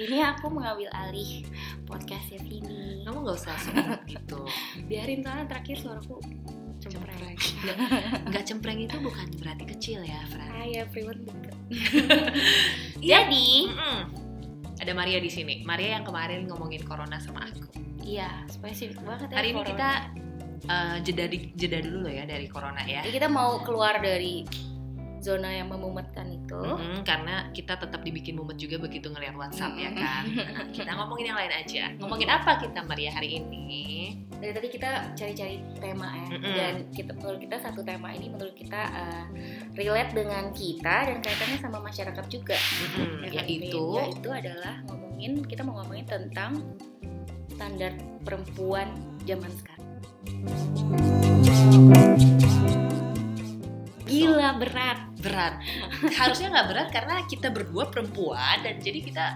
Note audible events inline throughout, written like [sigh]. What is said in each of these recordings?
hari ini aku mengambil alih podcastnya Vini. Kamu nggak usah semangat [laughs] gitu. Biarin soalnya terakhir suaraku cempreng. Nggak, nggak cempreng itu bukan berarti kecil ya, Fran. Ah ya, everyone deket. Iya. Jadi, Mm-mm. Ada Maria di sini. Maria yang kemarin ngomongin corona sama aku. iya spesifik banget ya. Hari ini corona. kita eh, jeda di- jeda dulu loh ya dari corona ya. Jadi kita mau keluar dari zona yang memumetkan itu. Mm-mm, karena kita tetap dibikin mumet juga begitu ngeliat WhatsApp ya kan. kita ngomongin yang lain aja. Ngomongin apa kita Maria hari ini? Dari tadi kita cari-cari tema ya. Mm-mm. Dan kita menurut kita satu tema ini menurut kita eh, relate dengan kita dan kaitannya sama masyarakat juga. Mm-mm, Ya kan, yaitu Vin? yaitu adalah ngomongin kita mau ngomongin tentang standar perempuan zaman sekarang. Gila berat. Berat. Harusnya nggak berat karena kita berdua perempuan dan jadi kita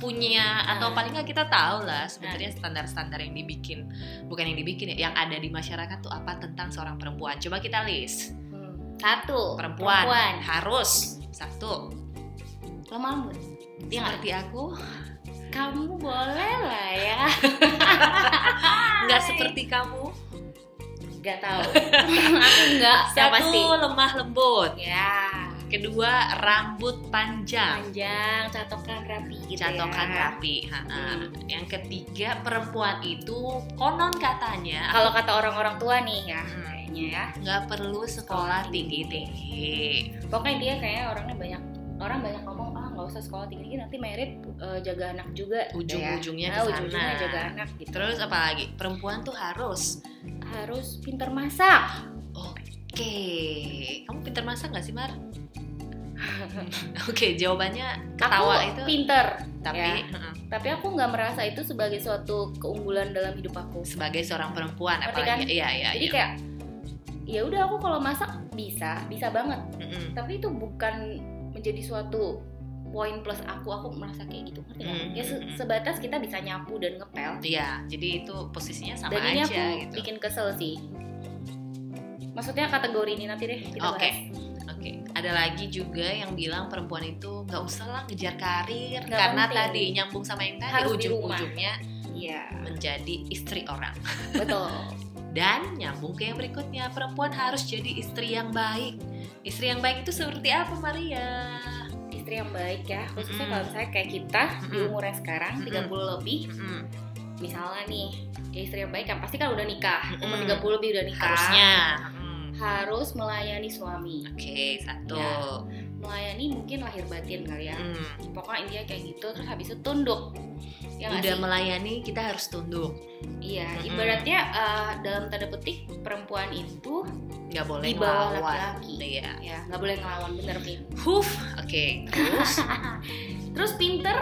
punya atau Ah. paling nggak kita tahu lah sebenarnya standar-standar yang dibikin bukan yang dibikin ya yang ada di masyarakat tuh apa tentang seorang perempuan. Coba kita list. Hmm. Satu Perempuan, harus satu. Lemah lembut. Nggak? Seperti aku Kamu boleh lah ya. [laughs] nggak [laughs] seperti kamu. Gak tahu. [laughs] Aku enggak. Satu pasti. lemah lembut. Ya. Kedua rambut panjang. Panjang, catokan rapi gitu Catokan ya. rapi. Ha-ha. Hmm. Yang ketiga perempuan itu konon katanya Kalau kata orang-orang tua nih ya, Hmm. kayaknya ya. nggak perlu sekolah tinggi tinggi. Pokoknya dia kayaknya orangnya banyak orang banyak ngomong nggak usah sekolah tinggi nanti merit eh, jaga anak juga gitu ya. Ujung-ujungnya nah, ke sana. ujung-ujungnya jaga anak gitu Terus apa lagi? Perempuan tuh harus. harus pintar masak Oke, kamu pintar masak nggak sih Mar? [laughs] Oke, jawabannya ketawa aku itu. pinter Tapi ya. heeh, tapi aku nggak merasa itu sebagai suatu keunggulan dalam hidup aku sebagai seorang perempuan, Ngerti apalagi kan? iya iya. jadi iya. kayak ya udah aku kalau masak bisa bisa banget Mm-mm. tapi itu bukan menjadi suatu poin plus aku aku merasa kayak gitu ngerti nggak? Hmm, ya se- hmm, hmm. sebatas kita bisa nyapu dan ngepel Iya, jadi itu posisinya sama dan ini aja aku gitu. bikin kesel sih maksudnya kategori ini nanti deh kita Oke. bahas Oke, ada lagi juga yang bilang perempuan itu nggak usah lah ngejar karir Nggak karena penting. tadi nyambung sama yang tadi Harus ujung-ujungnya iya menjadi istri orang. [laughs] betul Dan nyambung ke yang berikutnya, perempuan harus jadi istri yang baik. Istri yang baik itu seperti apa, Maria? Istri yang baik ya khususnya kalau misalnya kayak kita di umurnya sekarang Mm-mm. 30 lebih misalnya nih istri yang baik kan pasti kan udah nikah umur Mm-mm. 30 lebih udah nikah Harusnya. Mm. harus melayani suami Oke, satu. Ya. Melayani mungkin lahir batin kali ya Mm. pokoknya intinya kayak gitu terus habis itu tunduk ya Udah melayani, kita harus tunduk. iya Mm-mm. ibaratnya eh, dalam tanda petik perempuan itu Nggak boleh Di bawah laki-laki. Iya. ya nggak boleh ngelawan bener Vin Huf, oke. Terus, [laughs] terus pinter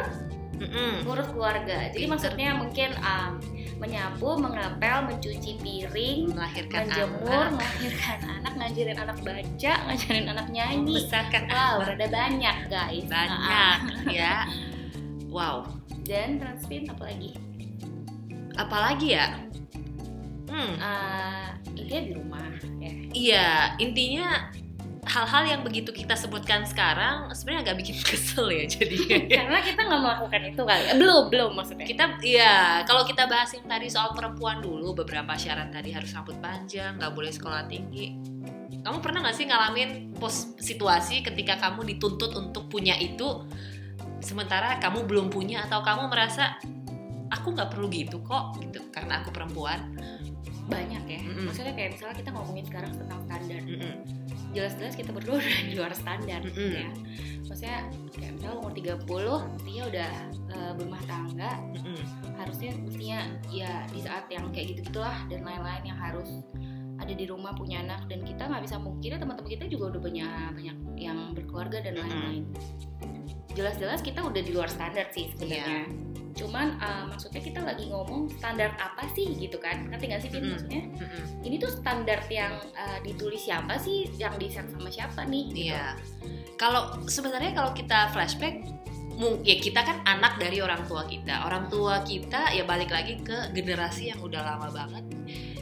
Mm-mm. ngurus keluarga jadi Pinter. maksudnya mungkin um, menyapu mengepel mencuci piring melahirkan menjemur anak, melahirkan anak ngajarin anak baca ngajarin anak nyanyi. Membesarkan wow anak. ada banyak guys. Banyak ya. Wow, dan transpin apalagi apalagi ya? Hmm, uh, intinya di rumah ya. Iya, intinya hal-hal yang begitu kita sebutkan sekarang sebenarnya agak bikin [laughs] kesel ya jadinya. [laughs] karena kita nggak melakukan itu kali belum belum maksudnya kita iya kalau kita bahas yang tadi soal perempuan dulu beberapa syarat tadi harus rambut panjang nggak boleh sekolah tinggi kamu pernah nggak sih ngalamin pos situasi ketika kamu dituntut untuk punya itu sementara kamu belum punya atau kamu merasa aku nggak perlu gitu kok gitu karena aku perempuan banyak ya Mm-mm. maksudnya kayak misalnya kita ngomongin sekarang tentang standar Mm-mm. Jelas-jelas kita berdua [laughs] udah di luar standar Mm-mm. ya maksudnya kayak misalnya umur 30 dia udah uh, berumah tangga Mm-mm. harusnya mestinya ya di saat yang kayak gitu gitulah dan lain-lain yang harus ada di rumah punya anak dan kita nggak bisa mungkin teman-teman kita juga udah banyak banyak yang berkeluarga dan lain-lain jelas-jelas kita udah di luar standar sih sebenarnya Iya. Cuman uh, maksudnya kita lagi ngomong standar apa sih gitu kan ngerti nggak sih maksudnya ini tuh standar yang uh, ditulis siapa sih yang desain sama siapa nih gitu. Iya. Kalau sebenarnya kalau kita flashback, ya kita kan anak dari orang tua kita. Orang tua kita ya balik lagi ke generasi yang udah lama banget,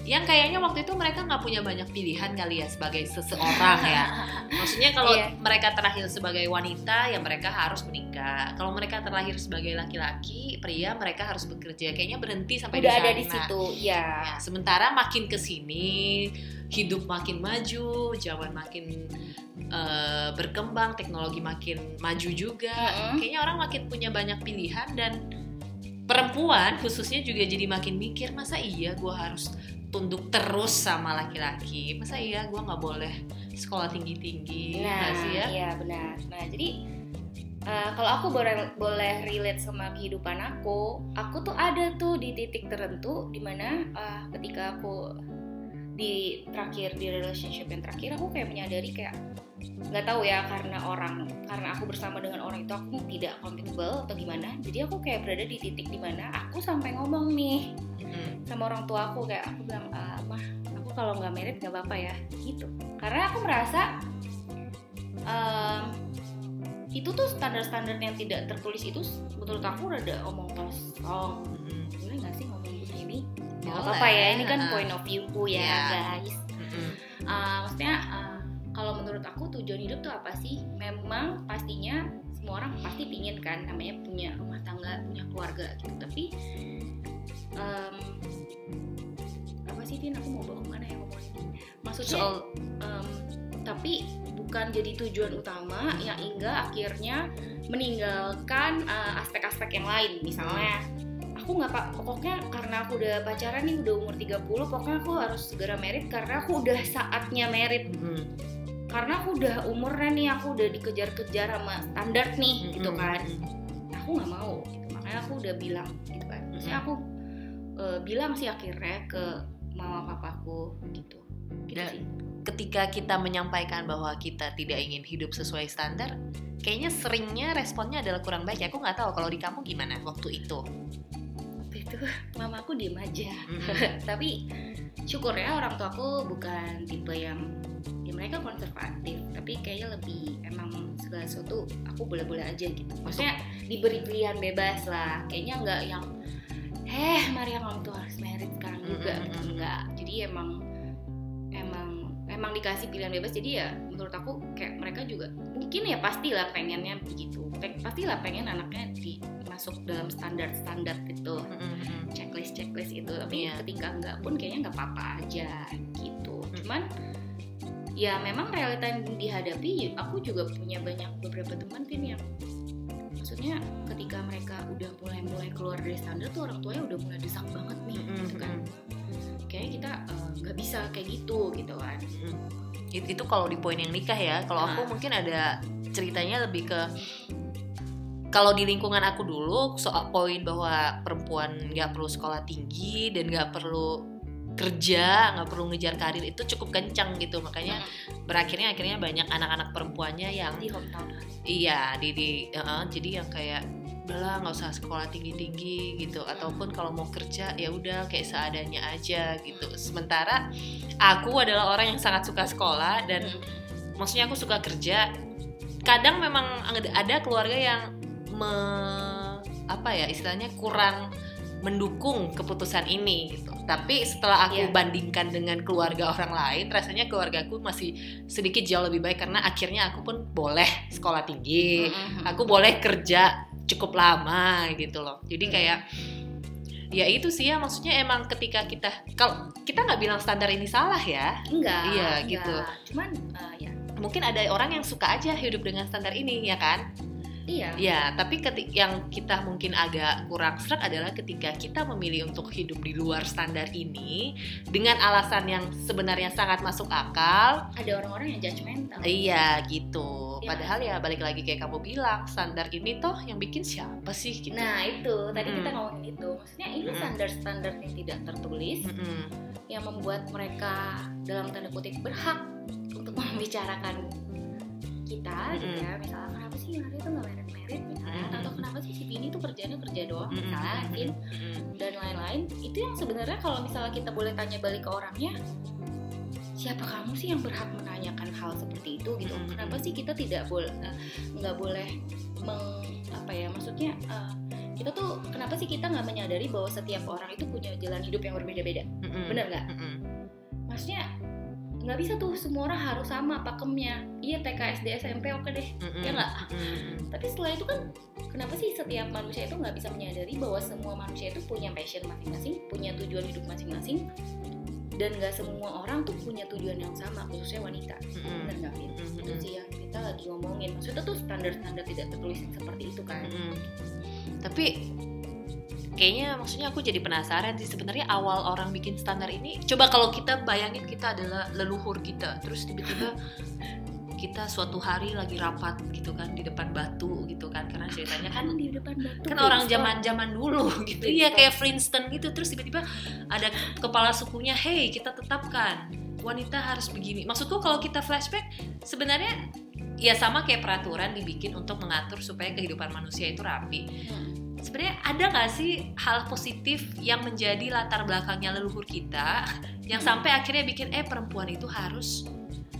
yang kayaknya waktu itu mereka nggak punya banyak pilihan kali ya sebagai seseorang ya [laughs] maksudnya kalau Iya. mereka terlahir sebagai wanita ya mereka harus menikah kalau mereka terlahir sebagai laki-laki pria mereka harus bekerja kayaknya berhenti sampai udah di ada di sana. situ ya Ya, sementara makin ke sini hidup makin maju, zaman makin eh, berkembang, teknologi makin maju juga. Mm-mm. Kayaknya orang makin punya banyak pilihan dan perempuan khususnya juga jadi makin mikir masa iya gue harus tunduk terus sama laki-laki, masa iya gue nggak boleh sekolah tinggi-tinggi, nah nggak sih ya? iya benar nah jadi eh, kalau aku boleh boleh relate sama kehidupan aku aku tuh ada tuh di titik tertentu di mana eh, ketika aku di terakhir di relationship yang terakhir aku kayak menyadari kayak nggak tahu ya karena orang karena aku bersama dengan orang itu aku tidak compatible atau gimana jadi aku kayak berada di titik di mana aku sampai ngomong nih sama orang tua aku kayak aku bilang "Ah, mah aku kalau nggak merit nggak apa-apa ya gitu. Karena aku merasa em, itu tuh standar-standar yang tidak tertulis itu menurut aku rada omong kosong mm, boleh nggak sih ngomong begini nggak apa-apa ya ini kan point of view-ku ya Iya. guys. Uh, maksudnya uh, kalau menurut aku tujuan hidup tuh apa sih? Memang pastinya semua orang pasti pingin kan namanya punya rumah tangga, punya keluarga gitu. Tapi um, apa sih Vin? Aku mau bawa ke mana ya ngomongnya? Maksudnya, Soal um, tapi bukan jadi tujuan utama yang hingga akhirnya meninggalkan uh, aspek-aspek yang lain. Misalnya aku nggak pak pokoknya karena aku udah pacaran nih udah umur 30 pokoknya aku harus segera merit karena aku udah saatnya merit mm, karena aku udah umurnya nih aku udah dikejar-kejar sama standar nih gitu mm, kan mm, aku nggak mau gitu. makanya aku udah bilang gitu kan maksudnya Mm-mm. aku eh, bilang sih akhirnya ke mama papaku gitu gitu Dan- sih ketika kita menyampaikan bahwa kita tidak ingin hidup sesuai standar, kayaknya seringnya responnya adalah kurang baik. Aku nggak tahu kalau di kamu gimana waktu itu. waktu itu [laughs] mamaku diem aja Mm-mm. [laughs] tapi syukur ya orang tua aku bukan tipe yang ya mereka konservatif tapi kayaknya lebih emang segala sesuatu aku boleh-boleh aja gitu maksudnya diberi pilihan bebas lah kayaknya nggak yang eh Maria juga Mm, mm, gitu. mm. enggak jadi emang emang emang dikasih pilihan bebas. Jadi ya menurut aku kayak mereka juga mungkin ya pastilah pengennya begitu. Pastilah pengen anaknya di masuk dalam standar-standar gitu. Mm-mm. checklist checklist itu. Tapi Iya. ketika enggak pun kayaknya nggak apa-apa aja gitu. Cuman ya memang realita yang dihadapi aku juga punya banyak beberapa teman Vin yang maksudnya ketika mereka udah mulai mulai keluar dari standar tuh orang tuanya udah mulai desak banget nih Mm-mm. gitu kan kayaknya kita eh, nggak bisa kayak gitu gitu kan It- itu kalau di poin yang nikah ya kalau aku Nah. mungkin ada ceritanya lebih ke kalau di lingkungan aku dulu soal poin bahwa perempuan nggak perlu sekolah tinggi dan nggak perlu kerja nggak perlu ngejar karir itu cukup kencang gitu. Makanya berakhirnya akhirnya banyak anak-anak perempuannya yang di hometown. iya di, di uh-uh, jadi yang kayak udahlah nggak usah sekolah tinggi tinggi gitu. Ataupun kalau mau kerja ya udah kayak seadanya aja gitu. Sementara aku adalah orang yang sangat suka sekolah dan maksudnya aku suka kerja. Kadang memang ada- ada keluarga yang me, apa ya istilahnya kurang mendukung keputusan ini gitu tapi setelah aku Iya. bandingkan dengan keluarga orang lain rasanya keluargaku masih sedikit jauh lebih baik karena akhirnya aku pun boleh sekolah tinggi Mm-mm. aku boleh kerja cukup lama gitu loh jadi Hmm. kayak ya itu sih ya maksudnya emang ketika kita kalau kita nggak bilang standar ini salah ya enggak Iya, enggak. gitu. cuman eh, ya mungkin ada orang yang suka aja hidup dengan standar ini ya kan iya ya tapi ketik yang kita mungkin agak kurang serak adalah ketika kita memilih untuk hidup di luar standar ini dengan alasan yang sebenarnya sangat masuk akal ada orang-orang yang judgmental iya gitu Iya. padahal ya balik lagi kayak kamu bilang standar ini toh yang bikin siapa sih gitu Nah itu tadi kita Mm-mm. ngomongin itu, maksudnya ini standar-standar yang tidak tertulis Mm-mm. yang membuat mereka dalam tanda kutip berhak untuk [laughs] membicarakan kita gitu Mm-mm. ya. Misalnya sih Lari tuh nggak merit-merit misalnya, Mm-mm. atau kenapa sih si Vini tuh kerjanya kerja doang misalnya, Vin, Mm-mm. dan lain-lain. Itu yang sebenarnya kalau misalnya kita boleh tanya balik ke orangnya, siapa kamu sih yang berhak menanyakan hal seperti itu gitu? Mm-mm. Kenapa sih kita tidak boleh nggak boleh meng apa ya maksudnya eh, kita tuh kenapa sih kita nggak menyadari bahwa setiap orang itu punya jalan hidup yang berbeda-beda Mm-mm. bener nggak Mm-mm. maksudnya nggak bisa tuh semua orang harus sama pakemnya iya TK SD SMP oke deh Mm-mm. Ya nggak? Mm-mm. tapi setelah itu kan kenapa sih setiap manusia itu nggak bisa menyadari bahwa semua manusia itu punya passion masing-masing punya tujuan hidup masing-masing dan nggak semua orang tuh punya tujuan yang sama khususnya wanita Mm-mm. bener nggak Vin? Mm-mm. itu sih yang kita lagi ngomongin maksudnya tuh standar-standar tidak tertulis seperti itu kan Mm-mm. Tapi kayaknya maksudnya aku jadi penasaran sih sebenarnya awal orang bikin standar ini coba kalau kita bayangin kita adalah leluhur kita terus tiba-tiba kita suatu hari lagi rapat gitu kan di depan batu gitu kan karena ceritanya kan kan di depan batu kan orang zaman zaman dulu gitu Flintstone. iya kayak Flintstone gitu terus tiba-tiba ada kepala sukunya hey kita tetapkan wanita harus begini maksudku kalau kita flashback sebenarnya ya sama kayak peraturan dibikin untuk mengatur supaya kehidupan manusia itu rapi Hmm. Sebenarnya ada nggak sih hal positif yang menjadi latar belakangnya leluhur kita yang sampai akhirnya bikin eh perempuan itu harus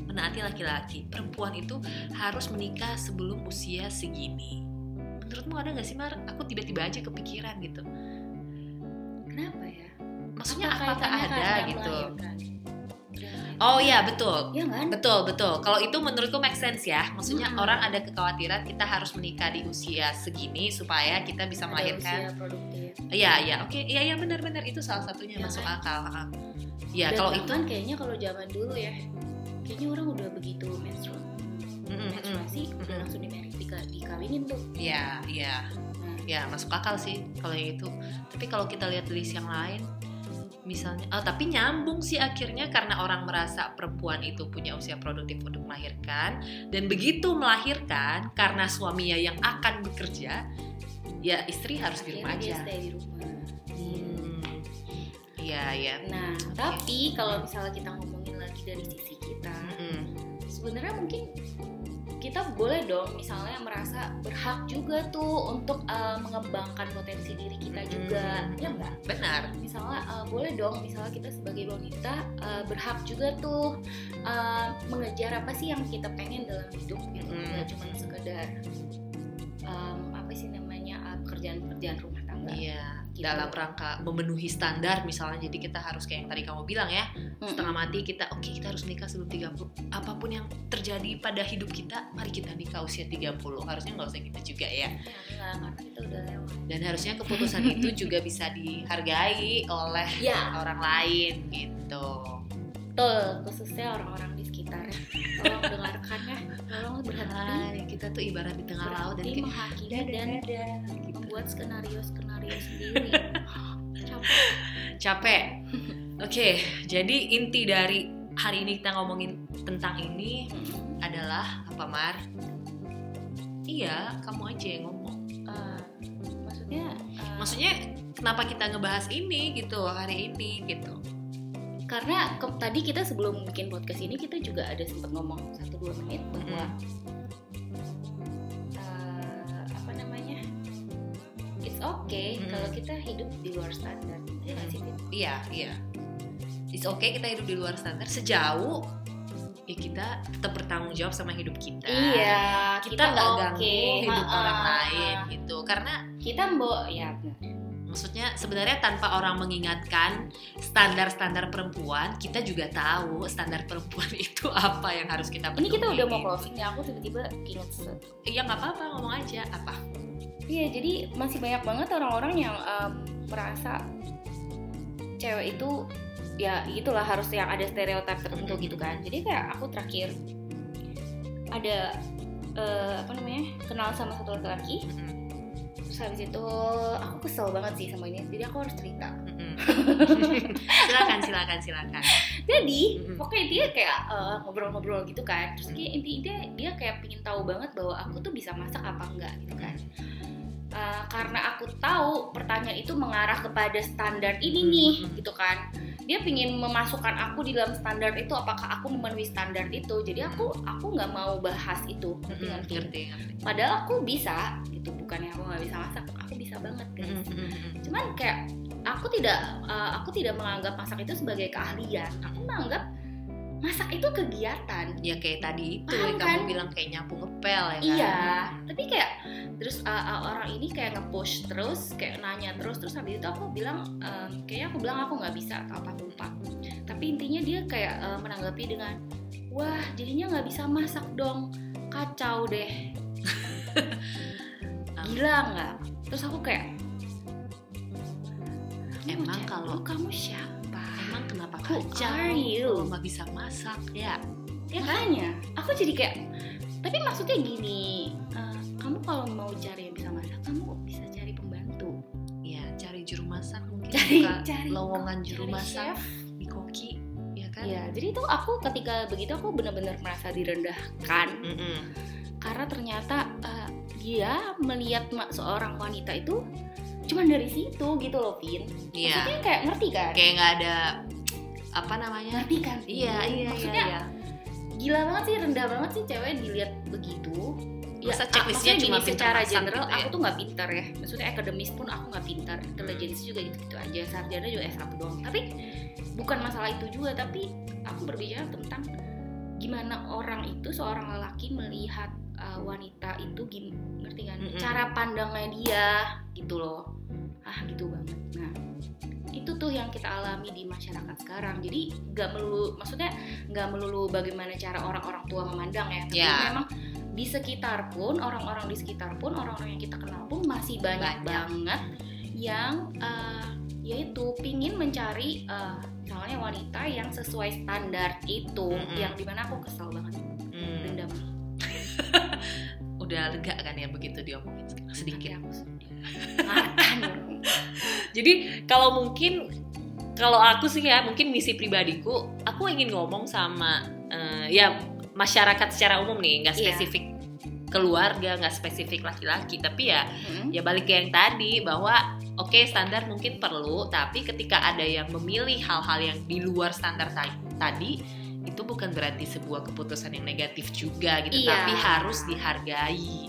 menaati laki-laki. Perempuan itu harus menikah sebelum usia segini. Menurutmu ada nggak sih Mar? Aku tiba-tiba aja kepikiran gitu. Kenapa ya? Maksudnya Apa apakah kaitannya ada gitu? melahirkan? Oh iya betul. Ya kan? Betul betul. Kalau itu menurutku make sense ya. Maksudnya Mm-mm. orang ada kekhawatiran kita harus menikah di usia segini supaya kita bisa Ada melahirkan. usia produktif. Iya, iya, oke, iya, iya, benar-benar itu salah satunya Ya masuk kan? akal. Ya, Dan kalau itu, bahkan kayaknya kalau zaman dulu ya kayaknya orang udah begitu menstrual menstruasi udah langsung dikawinin tuh. Ya, ya, nah, ya, masuk akal sih kalau yang itu. Tapi kalau kita lihat list yang lain, misalnya, oh, tapi nyambung sih akhirnya karena orang merasa perempuan itu punya usia produktif untuk melahirkan dan begitu melahirkan karena suaminya yang akan bekerja, ya istri harus di rumah aja. stay di rumah Hmm, iya, iya. nah tapi kalau misalnya kita ngomongin lagi dari sisi kita Mm-mm. sebenarnya mungkin kita boleh dong misalnya merasa berhak juga tuh untuk uh, mengembangkan potensi diri kita juga Hmm. ya enggak Benar. misalnya uh, boleh dong misalnya kita sebagai wanita uh, berhak juga tuh uh, mengejar apa sih yang kita pengen dalam hidup gitu Hmm. nggak cuma sekedar um, apa sih namanya uh, pekerjaan-pekerjaan rumah tangga Iya, Gitu. dalam rangka memenuhi standar misalnya jadi kita harus kayak yang tadi kamu bilang ya, Mm-mm. setengah mati kita oke kita harus nikah sebelum 30. Apa pun yang terjadi pada hidup kita, mari kita nikah usia 30. Harusnya nggak usah gitu juga ya. Ya, kita udah lewat Dan harusnya keputusan [laughs] itu juga bisa dihargai oleh ya orang lain gitu. betul khususnya orang-orang di sekitar tolong dengarkan ya tolong berhenti Hai, kita tuh ibarat di tengah laut dan menghakimi dadah, dan dadah, gitu. membuat skenario skenario [laughs] sendiri capek capek. Oke, jadi inti dari hari ini kita ngomongin tentang ini Mm-mm. adalah apa Mar? Iya, kamu aja yang ngomong. Eh, maksudnya eh, Maksudnya kenapa kita ngebahas ini gitu hari ini gitu? Karena ke- tadi kita sebelum bikin podcast ini kita juga ada sempat ngomong satu dua menit bahwa eh, apa namanya it's okay Mm-mm. kalau kita hidup di luar standar ya sih Fit? Iya, iya. It's okay kita hidup di luar standar sejauh ya kita tetap bertanggung jawab sama hidup kita. iya Kita nggak oke. ganggu hidup Ha-ha. orang lain gitu. Karena kita mbok ya benar maksudnya sebenarnya tanpa orang mengingatkan standar-standar perempuan, kita juga tahu standar perempuan [laughs] itu apa yang harus kita ini kita udah mau penuhi. closing ya aku tiba-tiba ingat sesuatu Iya nggak apa-apa ngomong aja apa. Iya, jadi masih banyak banget orang-orang yang em, merasa cewek itu ya itulah harus yang ada stereotip tertentu Mm-mm. gitu kan. Jadi kayak aku terakhir ada eh, apa namanya kenal sama satu laki-laki, Mm-mm, terus habis itu aku kesel banget sih sama ini, jadi aku harus cerita. mm-mm. [laughs] silakan silakan silakan. Jadi Mm-mm. pokoknya dia kayak eh, ngobrol-ngobrol gitu kan, terus dia inti dia dia kayak pingin tahu banget bahwa aku tuh bisa masak apa enggak gitu kan. Uh, karena aku tahu pertanyaan itu mengarah kepada standar ini nih gitu kan dia pingin memasukkan aku di dalam standar itu apakah aku memenuhi standar itu. Jadi aku aku nggak mau bahas itu. Ngerti Mm-mm, ngerti? ngerti ngerti. padahal aku bisa gitu bukannya aku nggak bisa masak aku bisa banget guys. Cuman kayak aku tidak uh, aku tidak menganggap masak itu sebagai keahlian. Aku menganggap masak itu kegiatan ya kayak tadi itu Paham yang kan? kamu bilang kayak nyapu ngepel ya kan Iya, tapi kayak terus uh, uh, orang ini kayak nge-push terus, kayak nanya terus, terus habis itu aku bilang, um, kayaknya aku bilang aku nggak bisa atau apa lupa. Tapi intinya dia kayak uh, menanggapi dengan, wah jadinya nggak bisa masak dong, kacau deh, [laughs] gila nggak? Terus aku kayak, "Kamu Emang kalau- kamu siapa? Kenapa Who kacau are you? kalau nggak bisa masak ya Ya makanya, aku jadi kayak, tapi maksudnya gini, uh, kamu kalau mau cari yang bisa masak, kamu bisa cari pembantu. ya cari juru masak mungkin Cari- buka [laughs] cari- lowongan juru cari masak chef. di koki ya kan Iya, jadi itu aku ketika begitu aku benar-benar merasa direndahkan Mm-mm. karena ternyata uh, dia melihat seorang wanita itu cuma dari situ gitu loh, Vin. iya Maksudnya kayak ngerti kan? kayak nggak ada apa namanya ngerti kan? Vin? iya iya Maksudnya iya, iya. gila banget sih, rendah banget sih cewek dilihat begitu. Masa ah, checklistnya cuma gini, secara general gitu ya? aku tuh nggak pintar ya. Maksudnya akademis pun aku nggak pintar, intelijensi juga gitu-gitu aja. Sarjana juga S1 doang. Tapi bukan masalah itu juga, tapi aku berbicara tentang gimana orang itu seorang lelaki melihat uh, wanita itu gim ngerti kan? Mm-mm. Cara pandangnya dia gitu loh. Ah, gitu banget. Nah, itu tuh yang kita alami di masyarakat sekarang. Jadi nggak melulu, maksudnya nggak melulu bagaimana cara orang-orang tua memandang ya. Tapi Ya. memang di sekitar pun orang-orang di sekitar pun orang-orang yang kita kenal pun masih banyak, Banyak. banget yang uh, yaitu pingin mencari uh, misalnya wanita yang sesuai standar itu Mm-mm. yang di mana aku kesel banget Hmm, dendam [laughs] udah lega kan ya begitu diomongin sekarang sedikit aku sedih. makan Jadi kalau mungkin kalau aku sih ya mungkin misi pribadiku, aku ingin ngomong sama eh, ya masyarakat secara umum nih, nggak Iya. spesifik keluarga, nggak spesifik laki-laki, tapi ya Mm-mm. ya balik ke yang tadi bahwa oke standar mungkin perlu, tapi ketika ada yang memilih hal-hal yang di luar standar ta- tadi itu bukan berarti sebuah keputusan yang negatif juga gitu, Iya. tapi harus dihargai,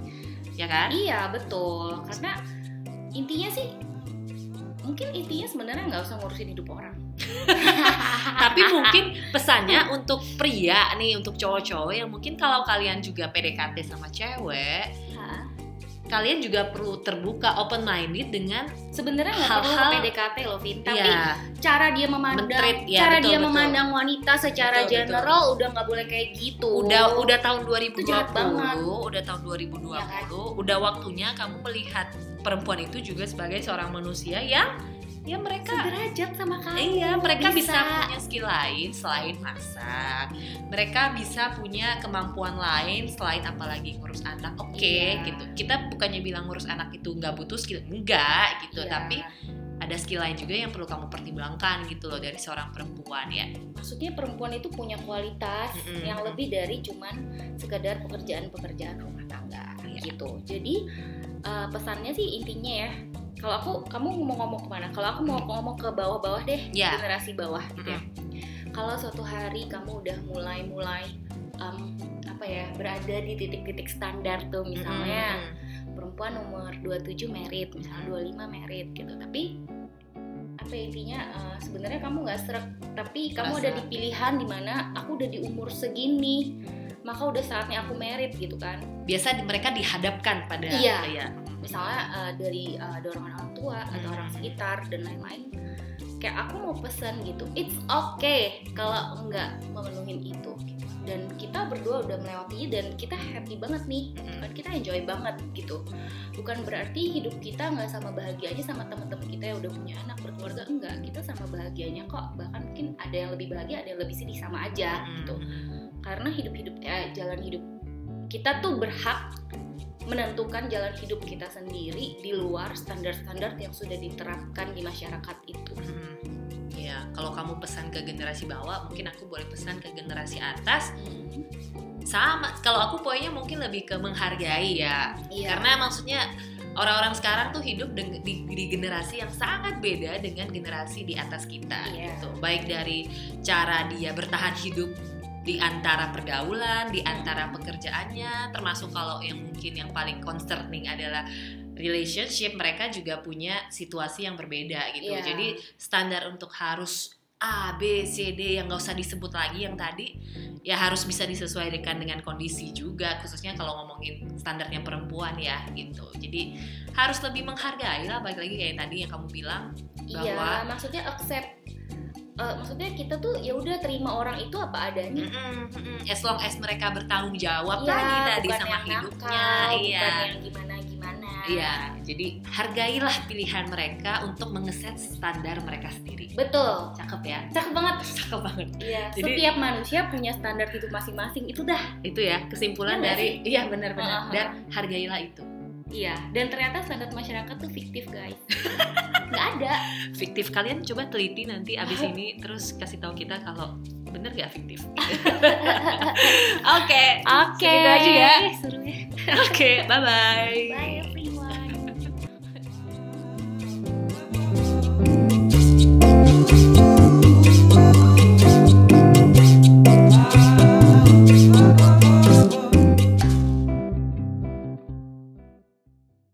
ya kan? Iya betul karena intinya sih mungkin intinya sebenarnya nggak usah ngurusin hidup orang. [laughs] Tapi mungkin pesannya untuk pria nih, untuk cowok-cowok yang mungkin kalau kalian juga PDKT sama cewek? Kalian juga perlu terbuka, open minded dengan Sebenarnya nggak perlu PDKT loh, Vin. Tapi ya, cara dia memandang, ya, cara betul, dia betul. memandang wanita secara Betul, betul. general udah nggak boleh kayak gitu. udah udah tahun Itu jahat banget. 2020, udah tahun 2020, Ya kan? udah waktunya kamu melihat perempuan itu juga sebagai seorang manusia yang ya mereka sederajat sama kamu. Iya, mereka bisa. punya skill lain selain masak. Mereka bisa punya kemampuan lain selain apalagi ngurus anak. Oke, Iya. gitu. Kita bukannya bilang ngurus anak itu nggak butuh skill, enggak gitu. Iya. Tapi ada skill lain juga yang perlu kamu pertimbangkan gitu loh dari seorang perempuan ya. maksudnya perempuan itu punya kualitas Mm-mm. yang lebih dari cuman sekedar pekerjaan-pekerjaan rumah tangga Iya. gitu. Jadi uh, pesannya sih intinya ya. Kalau aku, kamu mau ngomong ke mana? Kalau aku mau ngomong ke bawah-bawah deh, Ya. generasi bawah gitu ya. Kalau suatu hari kamu udah mulai-mulai um, apa ya berada di titik-titik standar tuh misalnya Mm-mm. perempuan umur 27 merit misalnya 25 merit gitu tapi apa ya, intinya uh, sebenarnya kamu nggak serak tapi kamu ada di pilihan di mana aku udah di umur segini maka udah saatnya aku merit gitu kan Biasa di- mereka dihadapkan pada Iya. ya. Misalnya uh, dari uh, dorongan orang tua atau Hmm. orang sekitar dan lain-lain kayak aku mau pesan gitu it's okay kalau nggak memenuhi itu. Dan kita berdua udah melewatinya dan kita happy banget nih kan kita enjoy banget gitu. Bukan berarti hidup kita nggak sama bahagianya sama teman-teman kita yang udah punya anak berkeluarga enggak. Kita sama bahagianya kok bahkan mungkin ada yang lebih bahagia ada yang lebih sedih sama aja gitu. Mm-mm. karena hidup-hidup eh, jalan hidup kita tuh berhak menentukan jalan hidup kita sendiri di luar standar-standar yang sudah diterapkan di masyarakat itu. Mm-mm. Ya, kalau kamu pesan ke generasi bawah, mungkin aku boleh pesan ke generasi atas. Sama, kalau aku poinnya mungkin lebih ke menghargai ya. Iya. Karena maksudnya orang-orang sekarang tuh hidup di, di generasi yang sangat beda dengan generasi di atas kita Iya. gitu. Baik dari cara dia bertahan hidup di antara pergaulan, di antara pekerjaannya, termasuk kalau yang mungkin yang paling concerning adalah relationship, mereka juga punya situasi yang berbeda gitu. Iya. Jadi standar untuk harus A, B, C, D yang nggak usah disebut lagi yang tadi ya harus bisa disesuaikan dengan kondisi juga khususnya kalau ngomongin standarnya perempuan ya gitu jadi harus lebih menghargai lah balik lagi kayak tadi yang kamu bilang Iya, Bahwa- maksudnya accept. Eh, maksudnya kita tuh ya udah terima orang itu apa adanya. Mm-mm, mm-mm. as long as mereka bertanggung jawab Iya, lagi tadi sama yang hidupnya nakal, iya bukan yang gimana gimana. iya jadi hargailah pilihan mereka untuk mengeset standar mereka sendiri Betul. cakep ya Cakep banget. cakep banget Iya. Jadi- Setiap manusia punya standar hidup masing-masing. Itu dah. itu ya kesimpulan nggak dari iya benar-benar Uh-huh. dan hargailah itu Iya. Dan ternyata standar masyarakat tuh fiktif guys. [laughs] Nggak ada. fiktif kalian coba teliti nanti abis ini terus kasih tahu kita kalau bener gak fiktif [laughs] oke Oke. Segitu aja ya. Ya. oke bye bye Bye.